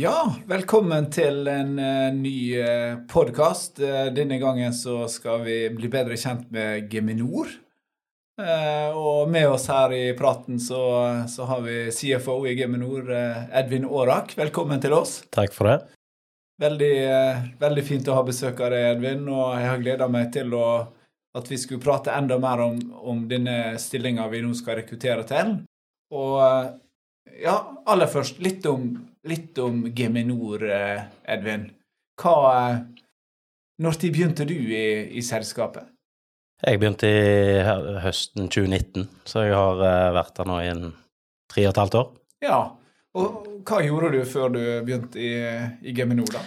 Ja, velkommen til en uh, ny uh, podkast. Uh, denne gangen så skal vi bli bedre kjent med Geminor. Uh, og med oss her i praten så, så har vi CFO i Geminor, Edvin Aarak. Velkommen til oss. Takk for det. Veldig, veldig fint å ha besøk av deg, Edvin, og jeg har gleda meg til å, at vi skulle prate enda mer om, om denne stillinga vi nå skal rekruttere til. Og ja, aller først litt om litt om Geminor, eh, Edvin. Hva Når begynte du i, i, selskapet? Jeg begynte i høsten 2019, så jeg har eh, vært der nå i en tre og et halvt år. Ja, og hva gjorde du før du begynte i, i Geminor, da?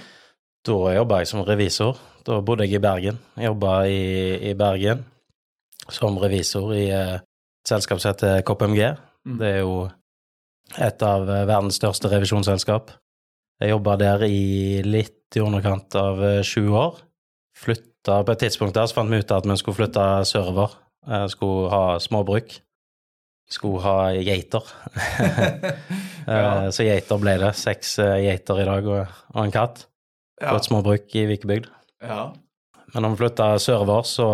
Da jobba jeg som revisor. Da bodde jeg i Bergen. Jobba i, i, Bergen som revisor i eh, et selskap som heter KPMG. Mm. Det er jo et av eh, verdens største revisjonsselskap. Jeg jobba der i litt i underkant av eh, sju år. Flytta på et tidspunkt der, så fant vi ut at vi skulle flytte server. Skulle ha småbruk. Skulle ha geiter. ja. Så geiter ble det. Seks eh, geiter i dag og, og en katt ja. på et småbruk i Vikebygd. Ja. Men når vi flytta server, så,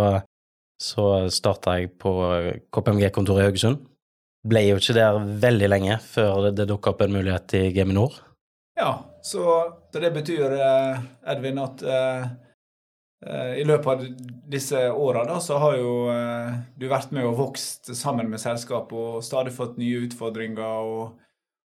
så starta jeg på KPMG-kontoret i Haugesund ble jo ikke der veldig lenge før det, det dukka opp en mulighet i Geminor. Ja, så, det betyr, eh, Edvin, at uh, i løpet av disse åra så har jo uh, du vært med og vokst sammen med selskapet og stadig fått nye utfordringer. og,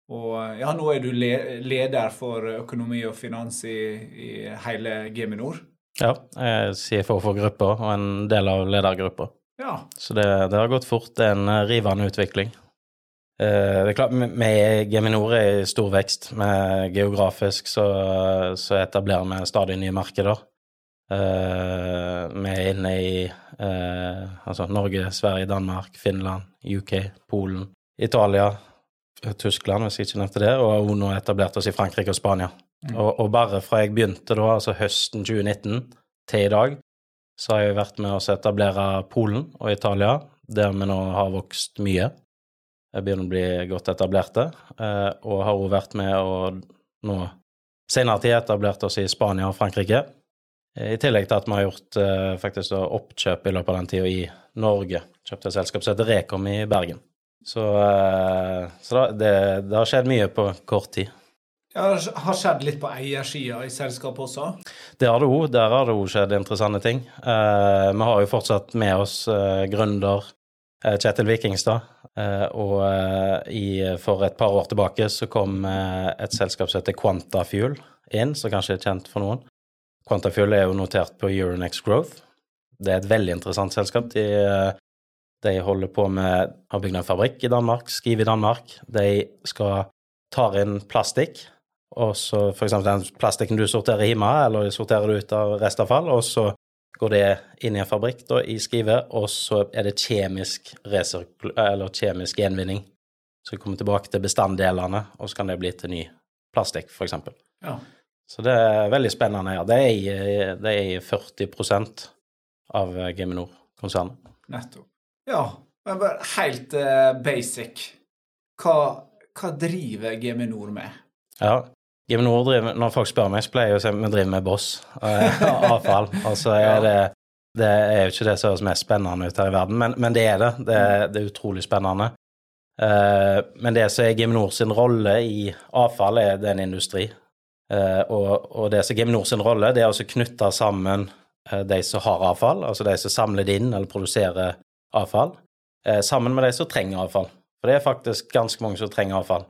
og ja, nå er du le leder for økonomi og finans i, i hele Geminor. Ja, jeg er CFO for gruppa og en del av ledergruppa. Ja. Så det, det, har gått fort. Det er en eh, rivende utvikling. Eh, det er klart, Vi Geminor er i stor vekst. Med geografisk så, så etablerer vi stadig nye markeder. Uh, vi er inne i altså Norge, Sverige, Danmark, Finland, UK, Polen, Italia, Tyskland, hvis jeg ikke nevnte det, og nå etablert oss i Frankrike og Spania. Mm. Og, og, bare fra jeg begynte da, altså høsten 2019 til i dag, så har jeg vært med å etablere Polen og Italia, der vi nå har vokst mye. Jeg begynner å bli godt etablerte, eh, og har også vært med å nå senere tid etablert oss i Spania og Frankrike. Eh, I tillegg til at vi har gjort eh, faktisk oppkjøp i løpet av den tida i Norge. Kjøpte et selskap som heter Rekom i Bergen. Så, så det, det har skjedd mye på kort tid. Ja, det har skjedd litt på eiersida i selskapet også? Det har det òg. Der har det òg skjedd interessante ting. Eh, vi har jo fortsatt med oss eh, gründer eh, Kjetil Vikingstad. Eh, og eh, for et par år tilbake så kom et selskap som heter Quantafuel inn, som kanskje er kjent for noen. Quantafuel er jo notert på Euronex Growth. Det er et veldig interessant selskap. De, de holder på med har bygd en fabrikk i Danmark, skrive i Danmark. De skal ta inn plastikk og så f.eks. den plastikken du sorterer hjemme, eller sorterer du ut av restavfall, og så går det inn i en fabrikk da, i skrivet, og så er det kjemisk, eller kjemisk gjenvinning. Så vi kommer tilbake til bestanddelene, og så kan det bli til ny plastikk, f.eks. Ja. Så det er veldig spennende. Ja. Det er, det er 40% av Geminor-konsernet. Nettopp. Ja, men bare helt uh, basic. Hva, hva driver Geminor med? Ja, Geminor driver, Når folk spør meg, så pleier jeg å si at vi driver med boss. og avfall. Altså er det, det er jo ikke det som høres mest spennende ut her i verden, men, men det er det. Det, det er utrolig spennende. Uh, men det som er Geminor sin rolle i avfall, er det en industri. Uh, og, og, det som er Geminor sin rolle, det er å knytte sammen de som har avfall, altså de som samler det inn eller produserer avfall, sammen med de som trenger avfall. For det er faktisk ganske mange som trenger avfall.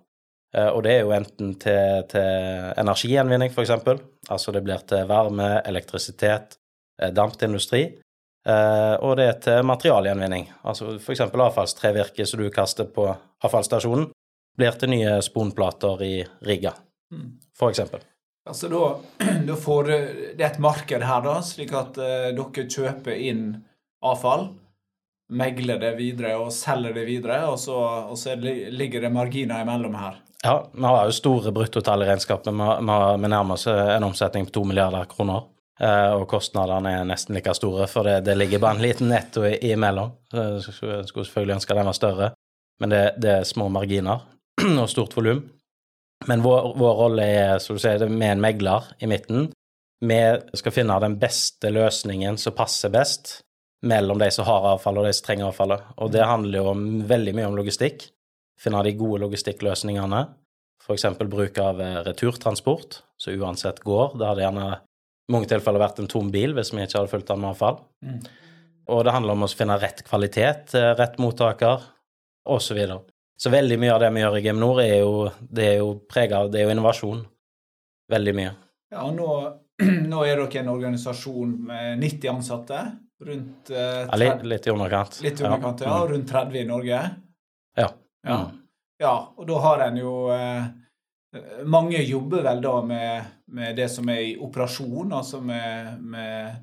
Eh, og det er jo enten til, til energigjenvinning, f.eks. Altså det blir til varme, elektrisitet, eh, dampindustri. Eh, og det er til materialgjenvinning. Altså f.eks. avfallstrevirke som du kaster på avfallsstasjonen, blir til nye sponplater i rigga, mm. f.eks. Altså da, da får det et marked her, da, slik at uh, dere kjøper inn avfall. megler det videre og selger det videre, og så, og så ligger det marginer imellom her. Ja, vi har jo store bruttotall i regnskapet. Vi nærmer oss en omsetning på to milliarder kroner. Eh, og kostnadene er nesten like store, for det, det ligger bare en liten netto imellom. Jeg skulle selvfølgelig ønske den var større, men det, det er små marginer og stort volum. Men vår, vår, rolle er som du sier, med en megler i midten. Vi skal finne den beste løsningen som passer best mellom de som har avfall og de som trenger avfallet. Og det handler jo veldig mye om logistikk. Finne de gode logistikkløsningene. F.eks. bruk av eh, returtransport, som uansett går. Det hadde gjerne i mange tilfeller vært en tom bil hvis vi ikke hadde fulgt den med avfall. Mm. Og det handler om å finne rett kvalitet, eh, rett mottaker, osv. Så, videre. så veldig mye av det vi gjør i Geminor, er jo, det er jo prega av det er jo innovasjon. Veldig mye. Ja, og nå, nå er dere en organisasjon med 90 ansatte. Rundt eh, ja, litt, litt, i underkant. Litt i underkant, ja. ja. Mm. Rundt 30 i Norge. Ja. Ja, ja og da har en jo eh, Mange jobber vel da med, med, det som er i operasjon, altså med, med,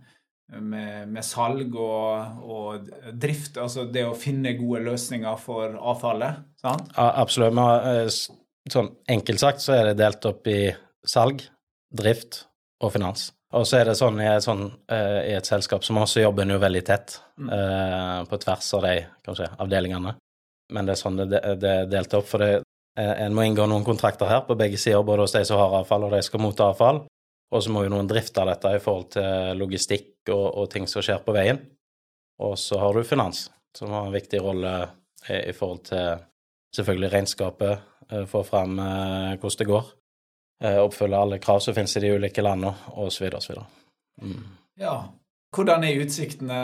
med salg og, og, drift. Altså det å finne gode løsninger for avfallet. sant? Ja, absolutt. Men, eh, sånn enkelt sagt så er det delt opp i salg, drift og finans. Og så er det sånn i et, sånn, uh, i et selskap som også jobber jo veldig tett mm. på tvers av de kanskje, avdelingene. Men det er sånn det, det er delt opp. For det, uh, en må inngå noen kontrakter her på begge sider, både hos de som har avfall, og de som skal motta avfall. Og så må jo noen drifte dette i forhold til logistikk og, og, ting som skjer på veien. Og så har du finans, som har en viktig rolle i, forhold til selvfølgelig regnskapet, få fram hvordan det går. Eh, oppfylle alle krav som finnes i de ulike landene, osv. osv. Mm. Ja. Hvordan er utsiktene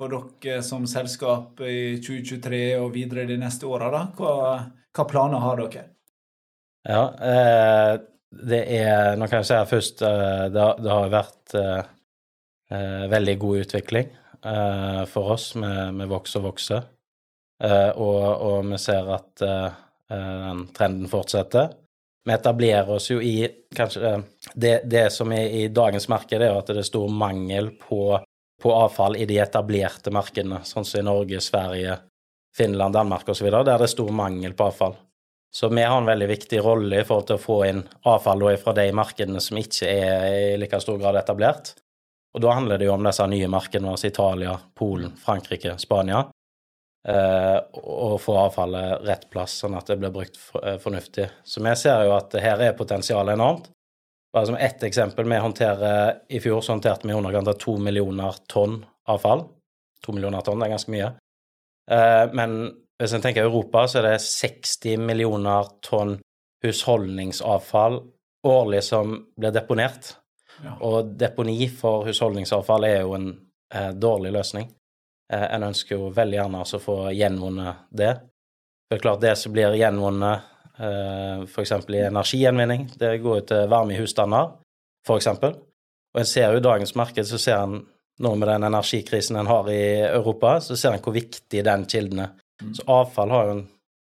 for dere som selskap i 2023 og videre de neste åra? Hva, hva, planer har dere? Ja, eh, det er Nå kan jeg si først eh, det, har vært eh, veldig god utvikling for oss. Vi vokser og vokser. Og, og, vi ser at den trenden fortsetter. Vi etablerer oss jo i kanskje det, det som er i dagens marked, er at det er stor mangel på, på avfall i de etablerte markedene, sånn som i Norge, Sverige, Finland, Danmark osv., der det er stor mangel på avfall. Så vi har en veldig viktig rolle i forhold til å få inn avfall fra de markedene som ikke er i like stor grad etablert. Og da handler det jo om disse nye markedene, altså Italia, Polen, Frankrike, Spania, Eh, og få avfallet rett plass, sånn at det blir brukt eh, fornuftig. Så vi ser jo at her er potensialet enormt. Bare som ett eksempel, vi håndterer, I fjor så håndterte vi i underkant av to millioner tonn avfall. To millioner tonn, det er ganske mye. Eh, men hvis en tenker Europa, så er det 60 millioner tonn husholdningsavfall årlig som blir deponert. Ja. Og deponi for husholdningsavfall er jo en eh, dårlig løsning. Eh, en ønsker jo veldig gjerne å få gjenvunnet det. Det er klart det som blir gjenvunnet f.eks. i energigjenvinning, det går jo til varme i husstander, f.eks. Og en ser jo i dagens marked, så ser en nå med den energikrisen en har i Europa, så ser en hvor viktig den kilden er. Mm. Så avfall har jo en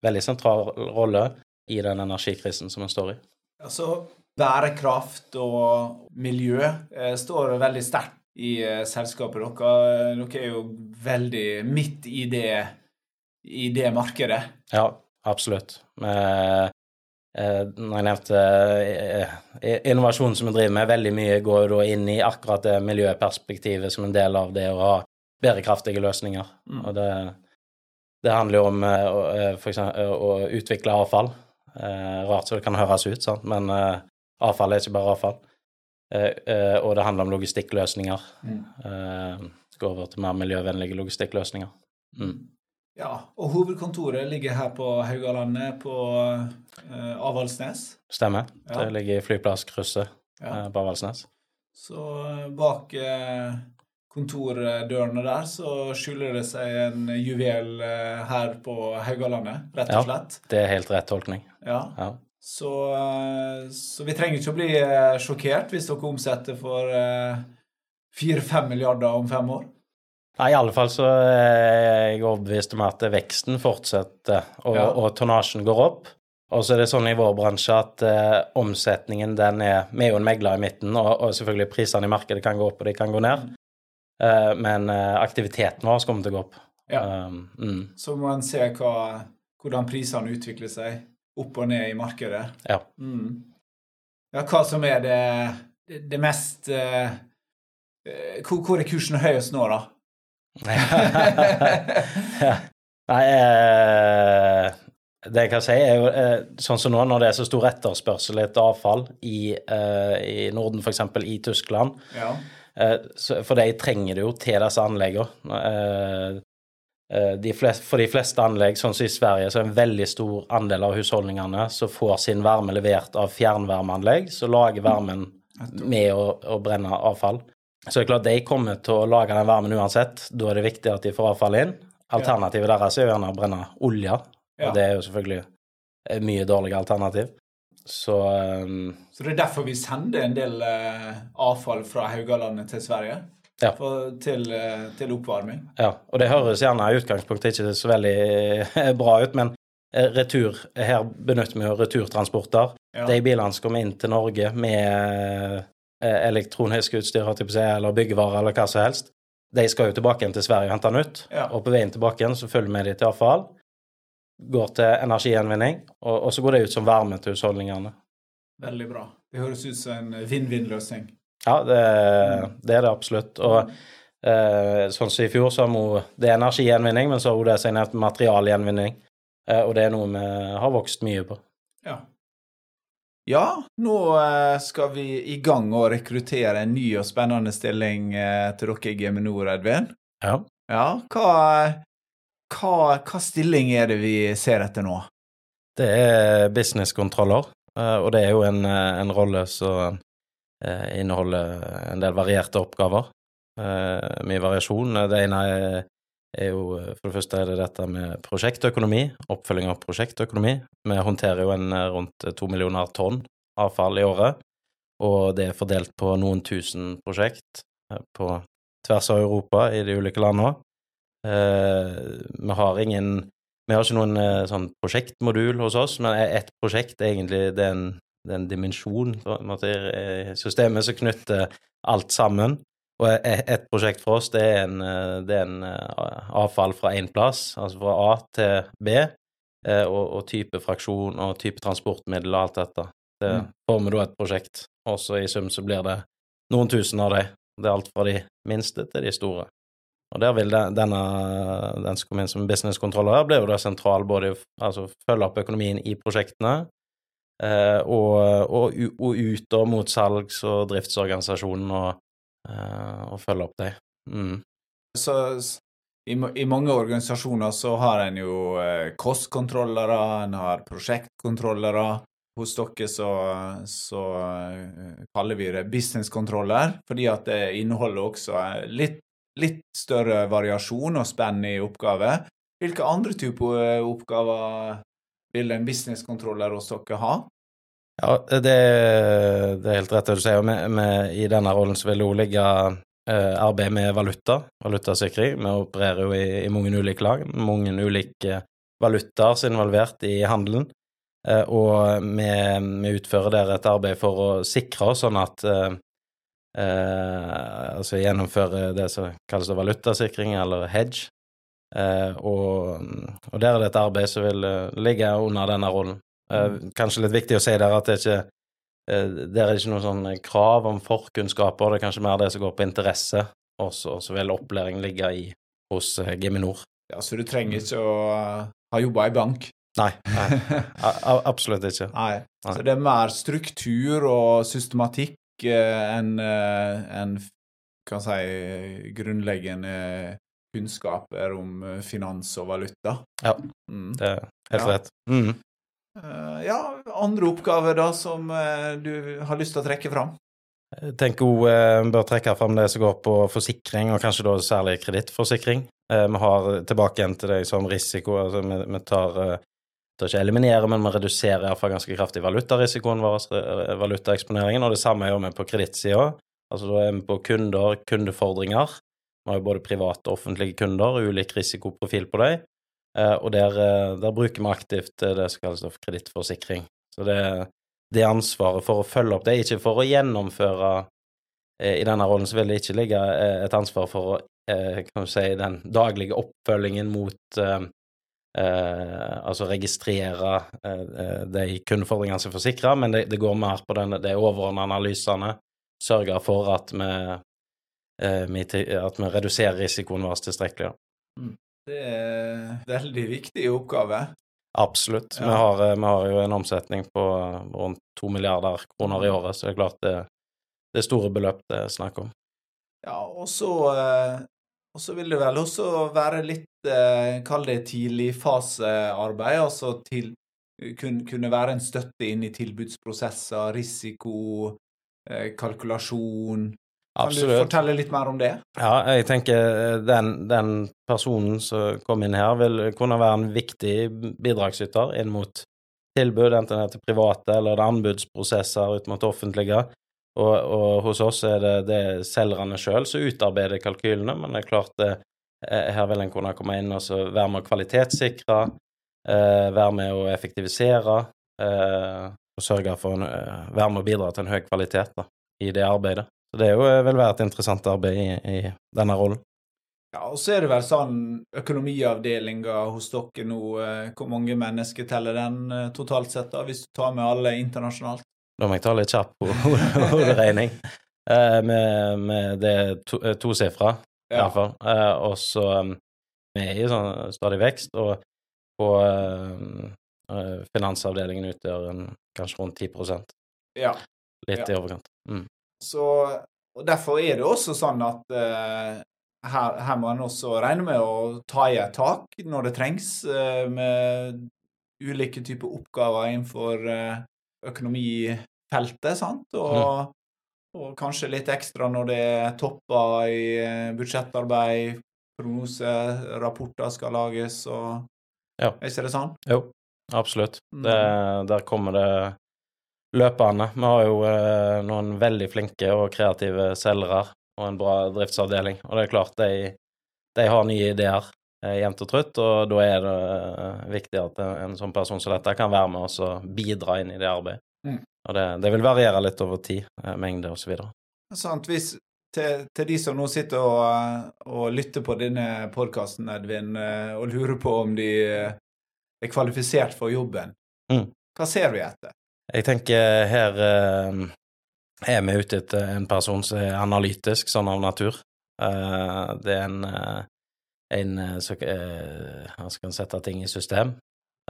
veldig sentral rolle i den energikrisen som en står i. Altså, bærekraft og miljø eh, står veldig sterkt i eh, selskapet. Dere, dere, er jo veldig midt i det, i det markedet. Ja, absolutt. Uh, når jeg nevnte innovasjonen som vi driver med, veldig mye går da inn i akkurat det miljøperspektivet som en del av det å ha bærekraftige løsninger. Mm. Og det, det, handler jo om for eksempel, å utvikle avfall. rart så det kan høres ut, sant? men avfall er ikke bare avfall. Eh, eh, og det handler om logistikkløsninger. Mm. Eh, gå over til mer miljøvennlige logistikkløsninger. Mm. Ja, og hovedkontoret ligger her på Haugalandet, på eh, Avaldsnes. Stemmer. Ja. Det ligger i flyplasskrysset ja. på Avaldsnes. Så bak eh, kontordørene der så skjuler det seg en juvel eh, her på Haugalandet, rett og slett. Ja, det er helt rett tolkning. Ja. ja. Så, eh, så, vi trenger ikke å bli eh, sjokkert hvis dere omsetter for eh, fire-fem milliarder om fem år. Nei, i alle fall så er jeg overbevist om at veksten fortsetter, og, ja. og tonnasjen går opp. Og så er det sånn i vår bransje at eh, omsetningen den er Vi er jo en megler i midten, og, og, selvfølgelig prisene i markedet kan gå opp og de kan gå ned. Eh, men eh, aktiviteten vår kommer til å gå opp. Ja. Um, mm, Så må en se hva, hvordan prisene utvikler seg opp og ned i markedet. ja. Mm. Ja, hva som er det, det, det mest eh, eh, hvor, hvor er kursen høyest nå, da? Ja. Nei, eh, det jeg kan si, er jo eh, sånn som nå, når det er så stor etterspørsel etter avfall i, eh, i Norden, f.eks. i Tyskland, Ja. for de trenger det jo til disse anleggene. De flest, for de fleste anlegg, sånn som i Sverige, så er en veldig stor andel av husholdningene som får sin varme levert av fjernvarmeanlegg, som lager varmen med å, å brenne avfall. Så det er klart de kommer til å lage den varmen uansett. Da er det viktig at de får avfall inn. Alternativet deres er jo gjerne å brenne olje, Ja. og det er jo selvfølgelig et mye dårligere alternativ. Så um, Så det er derfor vi sender en del uh, avfall fra Haugalandet til Sverige? Ja. For, til, uh, til oppvarming? ja. Og det høres gjerne i utgangspunktet ikke så veldig bra ut, men eh, retur Her benytter vi jo returtransporter. Ja. De bilene som kommer inn til Norge med eh, elektronisk utstyr, eller byggevarer eller hva som helst, de skal jo tilbake igjen til Sverige og hente ut. Ja. Og på veien tilbake igjen så følger vi de til avfall, går til energigjenvinning, og, og så går det ut som varme til husholdningene. Veldig bra. Det høres ut som en vinn-vinn-løsning. Ja, det, det er det absolutt. Og eh, sånn som i fjor, så har vi Det er energigjenvinning, men så har hun det til materialgjenvinning. Eh, og det er noe vi har vokst mye på. Ja. Ja, nå eh, skal vi i gang å rekruttere en ny og spennende stilling eh, til dere i Geminor, Edvin. Ja. Ja, hva, hva, hva stilling er det vi ser etter nå? Det er businesskontroller, eh, og det er jo en, en rolle som eh, inneholder en del varierte oppgaver. Mye variasjon. Det ene er, er jo For det første er det dette med prosjektøkonomi, oppfølging av prosjektøkonomi. Vi håndterer jo en eh, rundt to millioner tonn avfall i året, og det er fordelt på noen tusen prosjekt eh, på tvers av Europa i de ulike landene. Eh, Vi har ingen vi har ikke noen eh, sånn prosjektmodul hos oss, men ett prosjekt er egentlig det er en, det er en dimensjon i systemet som knytter alt sammen. Og et prosjekt for oss, det er en, eh, det er en eh, avfall fra én plass, altså fra A til B, eh, og, og type fraksjon og type transportmiddel og alt dette. Det får former da et prosjekt, og så i sum så blir det noen tusen av dem. Det er alt fra de minste til de store. Og der vil den, denne, den som kommer inn som businesskontroller, blir jo da sentral både altså, følge opp økonomien i prosjektene eh, og, og, og ut og mot salgs- og driftsorganisasjonen og, og følge opp dem. Mm. Så i, I mange organisasjoner så har en jo eh, kostkontrollere, en har prosjektkontrollere. Hos dere så, så eh, kaller vi det businesskontroller, fordi at det inneholder også eh, litt, litt større variasjon og spenn i oppgaver. Hvilke andre typer eh, oppgaver vil en businesskontroller hos dere ha? Ja, det, det er helt rett det du sier. Med, I denne rollen så vil det òg ligge eh, arbeid med valuta, valutasikring. Vi opererer jo i, i mange ulike lag, mange ulike valutaer som er involvert i handelen. Eh, og vi, vi utfører der et arbeid for å sikre oss sånn at eh, eh, Altså gjennomføre det som kalles valutasikring, eller hedge. Eh, og, og der er det et arbeid som vil eh, ligge under denne rollen. Eh, kanskje litt viktig å si der at det ikke eh, der er det ikke noe sånn krav om forkunnskaper, det er kanskje mer det som går på interesse, og så vil opplæring ligge i hos eh, Geminor. Ja, Så du trenger ikke å ha jobba i bank? Nei, nei absolutt ikke. Nei. Nei. Så det er mer struktur og systematikk enn en, kan si grunnleggende kunnskaper om finans og valuta. Ja. Mm. Det er helt Ja. rett. Mm. Eh, ja, andre oppgaver da som eh, du har lyst til å trekke fram? Jeg tenker hun eh, bør trekke fram det som går på forsikring, og kanskje da særlig kredittforsikring. Vi har tilbake igjen til det som risiko, altså vi, tar, ikke eliminere, men vi reduserer iallfall ganske kraftig valutarisikoen vår, valutaeksponeringen, og det samme gjør vi på kredittsida. Altså da er vi på kunder, kundefordringer. Vi har jo både private og offentlige kunder, ulik risikoprofil på dem. Eh, og der, eh, der bruker vi aktivt eh, det som kalles for kredittforsikring. Så det, det ansvaret for å følge opp det, ikke for å gjennomføre eh, i denne rollen så vil det ikke ligge eh, et ansvar for eh, kan du si, den daglige oppfølgingen mot eh, eh, Altså registrere eh, eh, de kundefordringene som er forsikra, men det, det, går mer på den, de overordnede analysene. Sørge for at vi, at vi reduserer risikoen vår tilstrekkelig. Mm. Det er en veldig viktig oppgave. Absolutt. Ja. Vi, har, vi, har, jo en omsetning på rundt to milliarder kroner i mm. året, så det er klart det, det er store beløp det er snakk om. Ja, og så, eh, vil det vel også være litt, eh, kall det tidligfasearbeid, altså til kunne være en støtte inn i tilbudsprosesser, risiko, eh, kalkulasjon, Absolutt. Kan du fortelle litt mer om det? Ja, jeg tenker eh, den, den, personen som kom inn her, vil kunne være en viktig bidragsyter inn mot tilbud, enten det er til private eller det er anbudsprosesser ut mot offentlige. Og, og, hos oss er det, det selgerne sjøl som utarbeider kalkylene, men det er klart det, eh, her vil en kunne komme inn og være med å kvalitetssikre, eh, være med å effektivisere eh, og sørge for å eh, være med å bidra til en høy kvalitet da, i det arbeidet. Så det jo, vil være et interessant arbeid i, i denne rollen. Ja, og så er det vel sånn økonomiavdelinga hos dere nå, eh, hvor mange mennesker teller den eh, totalt sett, da, hvis du tar med alle internasjonalt? Da må jeg ta litt kjapp hoderegning. eh, med, med det to, eh, tosifra, i ja. hvert fall. Eh, og så Vi er i sånn stadig vekst, og på eh, finansavdelingen utgjør en, kanskje rundt 10 ja. Litt ja. i overkant. Mm. Så, og Derfor er det også sånn at uh, her, her, må en også regne med å ta i et tak når det trengs, uh, med ulike typer oppgaver innenfor uh, økonomifeltet. sant? Og, mm. og, kanskje litt ekstra når det er topper i budsjettarbeid, prognoserapporter skal lages og ja. Er ikke det sånn? Jo, absolutt. Mm. Det, der kommer det løpende. Vi har jo eh, noen veldig flinke og kreative selgere og en bra driftsavdeling, og det er klart de, de har nye ideer eh, jevnt og trutt, og da er det eh, viktig at en, en, sånn person som dette kan være med oss og bidra inn i det arbeidet. Mm. Og det, det, vil variere litt over tid, eh, mengde osv. Sant. Hvis til, til, de som nå sitter og, og lytter på denne podkasten, Edvin, eh, og lurer på om de er kvalifisert for jobben, mm. hva ser vi etter? Jeg tenker her eh, er vi ute etter en person som er analytisk, sånn av natur. Eh, det er en, eh, en eh, som uh, skal sette ting i system.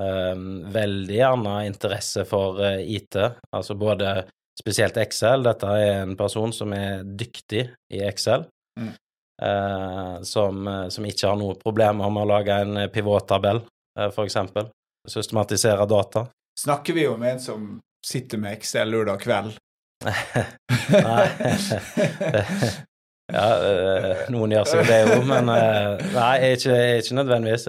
veldig gjerne interesse for IT, altså både spesielt Excel. Dette er en person som er dyktig i Excel. Mm. Som, som, ikke har noe problem med å lage en pivottabell, for eksempel. Systematisere data. Snakker vi om en som sitter med Excel lørdag kveld. nei. ja, eh, noen gjør seg det jo, men eh, nei, ikke, ikke nødvendigvis.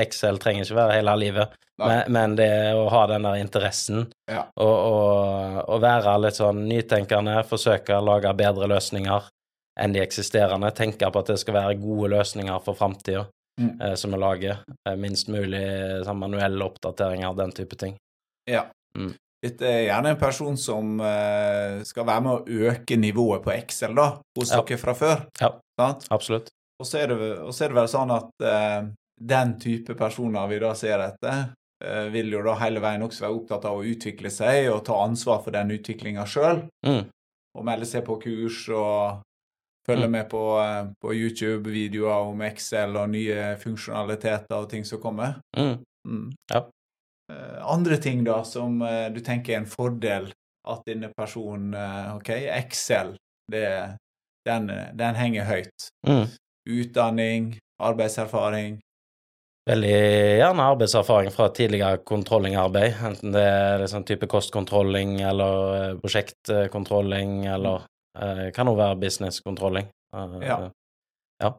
Excel trenger ikke være hele livet. Men, men, det å ha den der interessen ja. og, og, og, være litt sånn nytenkende, forsøke å lage bedre løsninger enn de eksisterende, tenke på at det skal være gode løsninger for framtida mm. eh, som vi lager, minst mulig sånn manuelle oppdateringer, den type ting. Ja. Mm. Dette er gjerne en person som uh, skal være med å øke nivået på Excel da, hos ja. dere fra før. Ja, sant? absolutt. Og så er, det, og så er det vel sånn at uh, den type personer vi da ser etter, uh, vil jo da hele veien også være opptatt av å utvikle seg og ta ansvar for den utviklinga sjøl. Mm. Og melde seg på kurs og følge mm. med på, på YouTube-videoer om Excel og nye funksjonaliteter og ting som kommer. Mm. mm. Ja. Eh, andre ting da som eh, du tenker er en fordel at denne personen eh, OK, Excel, det, den, den henger høyt. Mm. Utdanning, arbeidserfaring. Veldig gjerne arbeidserfaring fra tidligere kontrollingarbeid, enten det er sånn type kostkontrolling eller prosjektkontrolling eller kan òg være businesskontrolling. Ja. ja.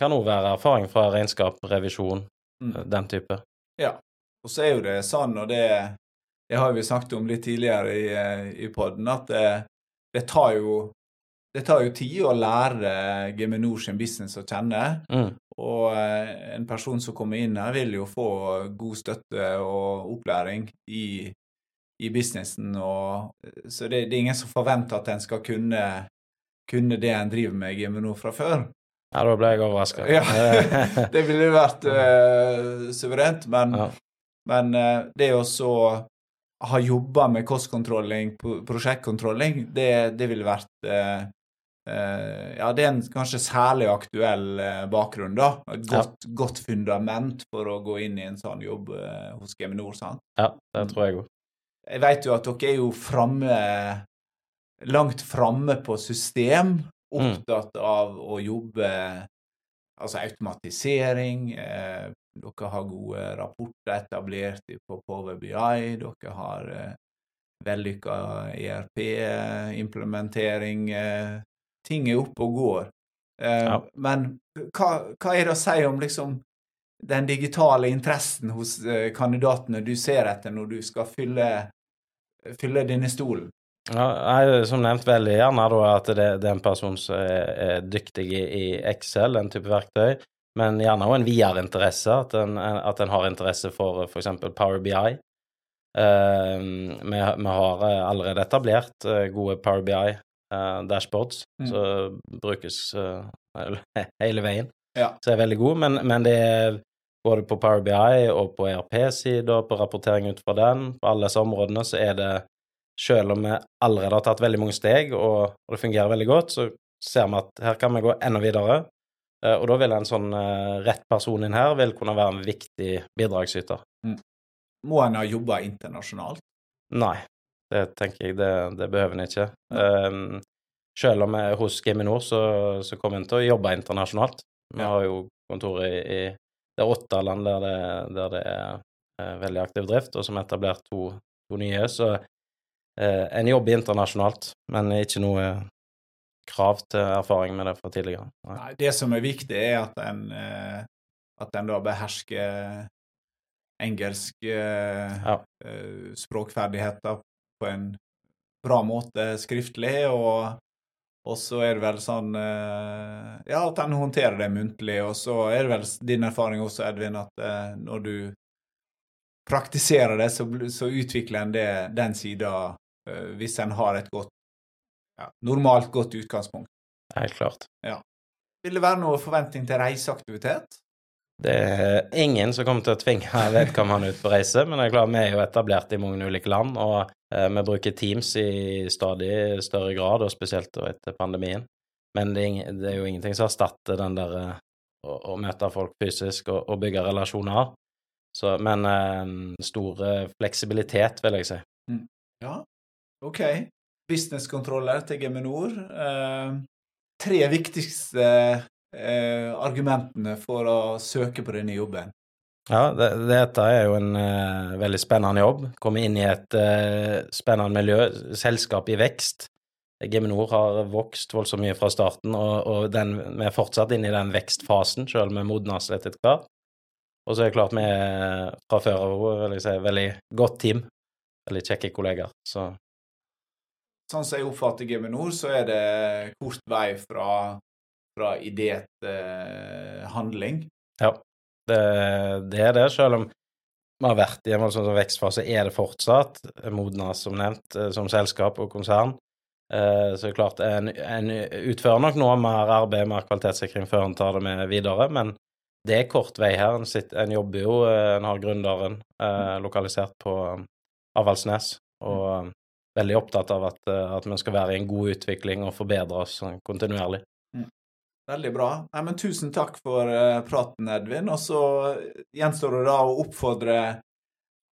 Kan òg være erfaring fra regnskap, revisjon, mm. den type. Ja. Og så er jo det sånn, og det, det har vi snakket om litt tidligere i, eh, i poden, at det, det, tar jo det tar jo tid å lære Geminor sin business å kjenne. Mm. Og eh, en person som kommer inn her, vil jo få god støtte og opplæring i, i businessen. Og, så det, det, er ingen som forventer at en skal kunne kunne det en driver med i Geminor fra før. Ja, da ble jeg overraska. Ja, det ville vært uh, suverent, men, Ja. Men uh, det å så ha jobba med kostkontrolling, prosjektkontrolling, det, det ville vært uh, uh, Ja, det er en kanskje særlig aktuell bakgrunn, da. Et Ja. godt, godt fundament for å gå inn i en sånn jobb hos Geminor, sant. ja, det tror jeg òg. Jeg vet jo at dere er jo framme Langt framme på system. Opptatt av å jobbe Altså automatisering. Dere har gode rapporter etablert på Power BI. Dere har eh, vellykka ERP-implementering. Eh, ting er oppe og går. Eh, Ja. Men hva, hva er det å si om liksom den digitale interessen hos eh, kandidatene du ser etter når du skal fylle, fylle denne stolen? Ja, jeg, som nevnt, veldig gjerne da at det, det er en person som er, er dyktig i, i Excel, den type verktøy, men gjerne også en videre interesse, at en, at en har interesse for f.eks. Power BI. Eh, vi, vi har eh, allerede etablert eh, gode Power BI-dashboards, Mm. som brukes eh, hele veien. Ja. Så er veldig god, men, men det er både på Power BI og på ERP-sida, på rapportering ut fra den, på alle disse områdene, så er det selv om vi allerede har tatt veldig mange steg, og, og det fungerer veldig godt, så ser vi at her kan vi gå enda videre. Eh, Og da vil en sånn eh, rett person inn her vil kunne være en viktig bidragsyter. Må en ha jobba internasjonalt? Nei, det tenker jeg det, det behøver en ikke. Um, selv om jeg er hos Geminor så, så kommer en til å jobbe internasjonalt. Vi Ja. har jo kontoret i, i det er åtte land der det, der det er eh, veldig aktiv drift, og som har etablert to, to nye. Så uh, en jobber internasjonalt, men ikke noe krav til erfaring med det fra tidligere. Nei. Nei, det som er viktig, er at en, eh, at en da behersker engelsk eh, Ja. eh, språkferdigheter på en bra måte skriftlig, og, og så er det vel sånn eh, Ja, at en håndterer det muntlig, og så er det vel din erfaring også, Edvin, at eh, når du praktiserer det, så, så utvikler en det, den sida eh, hvis en har et godt ja, normalt godt utgangspunkt. Helt klart. Vil det være noe forventning til reiseaktivitet? Det er ingen som kommer til å tvinge vedkommende ut på reise, men det er klart vi er jo etablert i mange ulike land, og eh, vi bruker Teams i stadig større grad, og spesielt etter pandemien. Men det er, jo ingenting som erstatter den der eh, å, å møte folk fysisk og, og bygge relasjoner. Så, men eh, stor fleksibilitet, vil jeg si. Ja, OK. Businesskontroller til Geminor. Eh, tre viktigste eh, argumentene for å søke på denne jobben. Ja, det, dette er jo en uh, veldig spennende jobb. Komme inn i et uh, spennende miljø, selskap i vekst. Geminor har vokst voldsomt mye fra starten, og, og den, vi er fortsatt inne i den vekstfasen, selv om vi modnes litt etter hvert. Og så er det klart vi er fra før av si, veldig godt team. Veldig kjekke kollegaer. Så Sånn som jeg oppfatter Geminor, så er det kort vei fra, fra idé til handling. ja, det, det er det. Selv om vi har vært i en sånn vekstfase, er det fortsatt modnes, som nevnt, eh, som selskap og konsern. Eh, Så det er klart, en, en utfører nok noe mer arbeid, mer kvalitetssikring før en tar det med videre, men det er kort vei her. En, sitter, en jobber jo, eh, en har gründeren eh, lokalisert på eh, Avaldsnes, og eh, veldig opptatt av at, eh, at vi skal være i en god utvikling og forbedre oss sånn kontinuerlig. Veldig bra. Nei, men tusen takk for eh, praten, Edvin. Og så gjenstår det da å oppfordre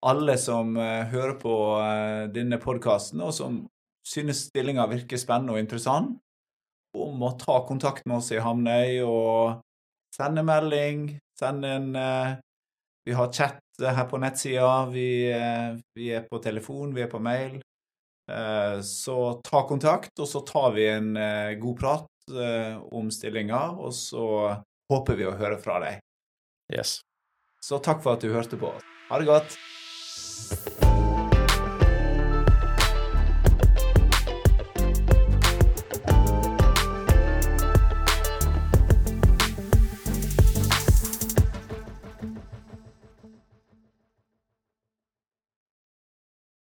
alle som eh, hører på eh, denne podkasten, og som synes stillinga virker spennende og interessant, om å ta kontakt med oss i Hamnøy og sende melding, sende en eh, Vi har chat her på nettsida, vi, eh, vi er på telefon, vi er på mail. Eh, Så ta kontakt, og så tar vi en eh, god prat eh, om stillinga, og så håper vi å høre fra deg. Yes. Så takk for at du hørte på. Ha det godt.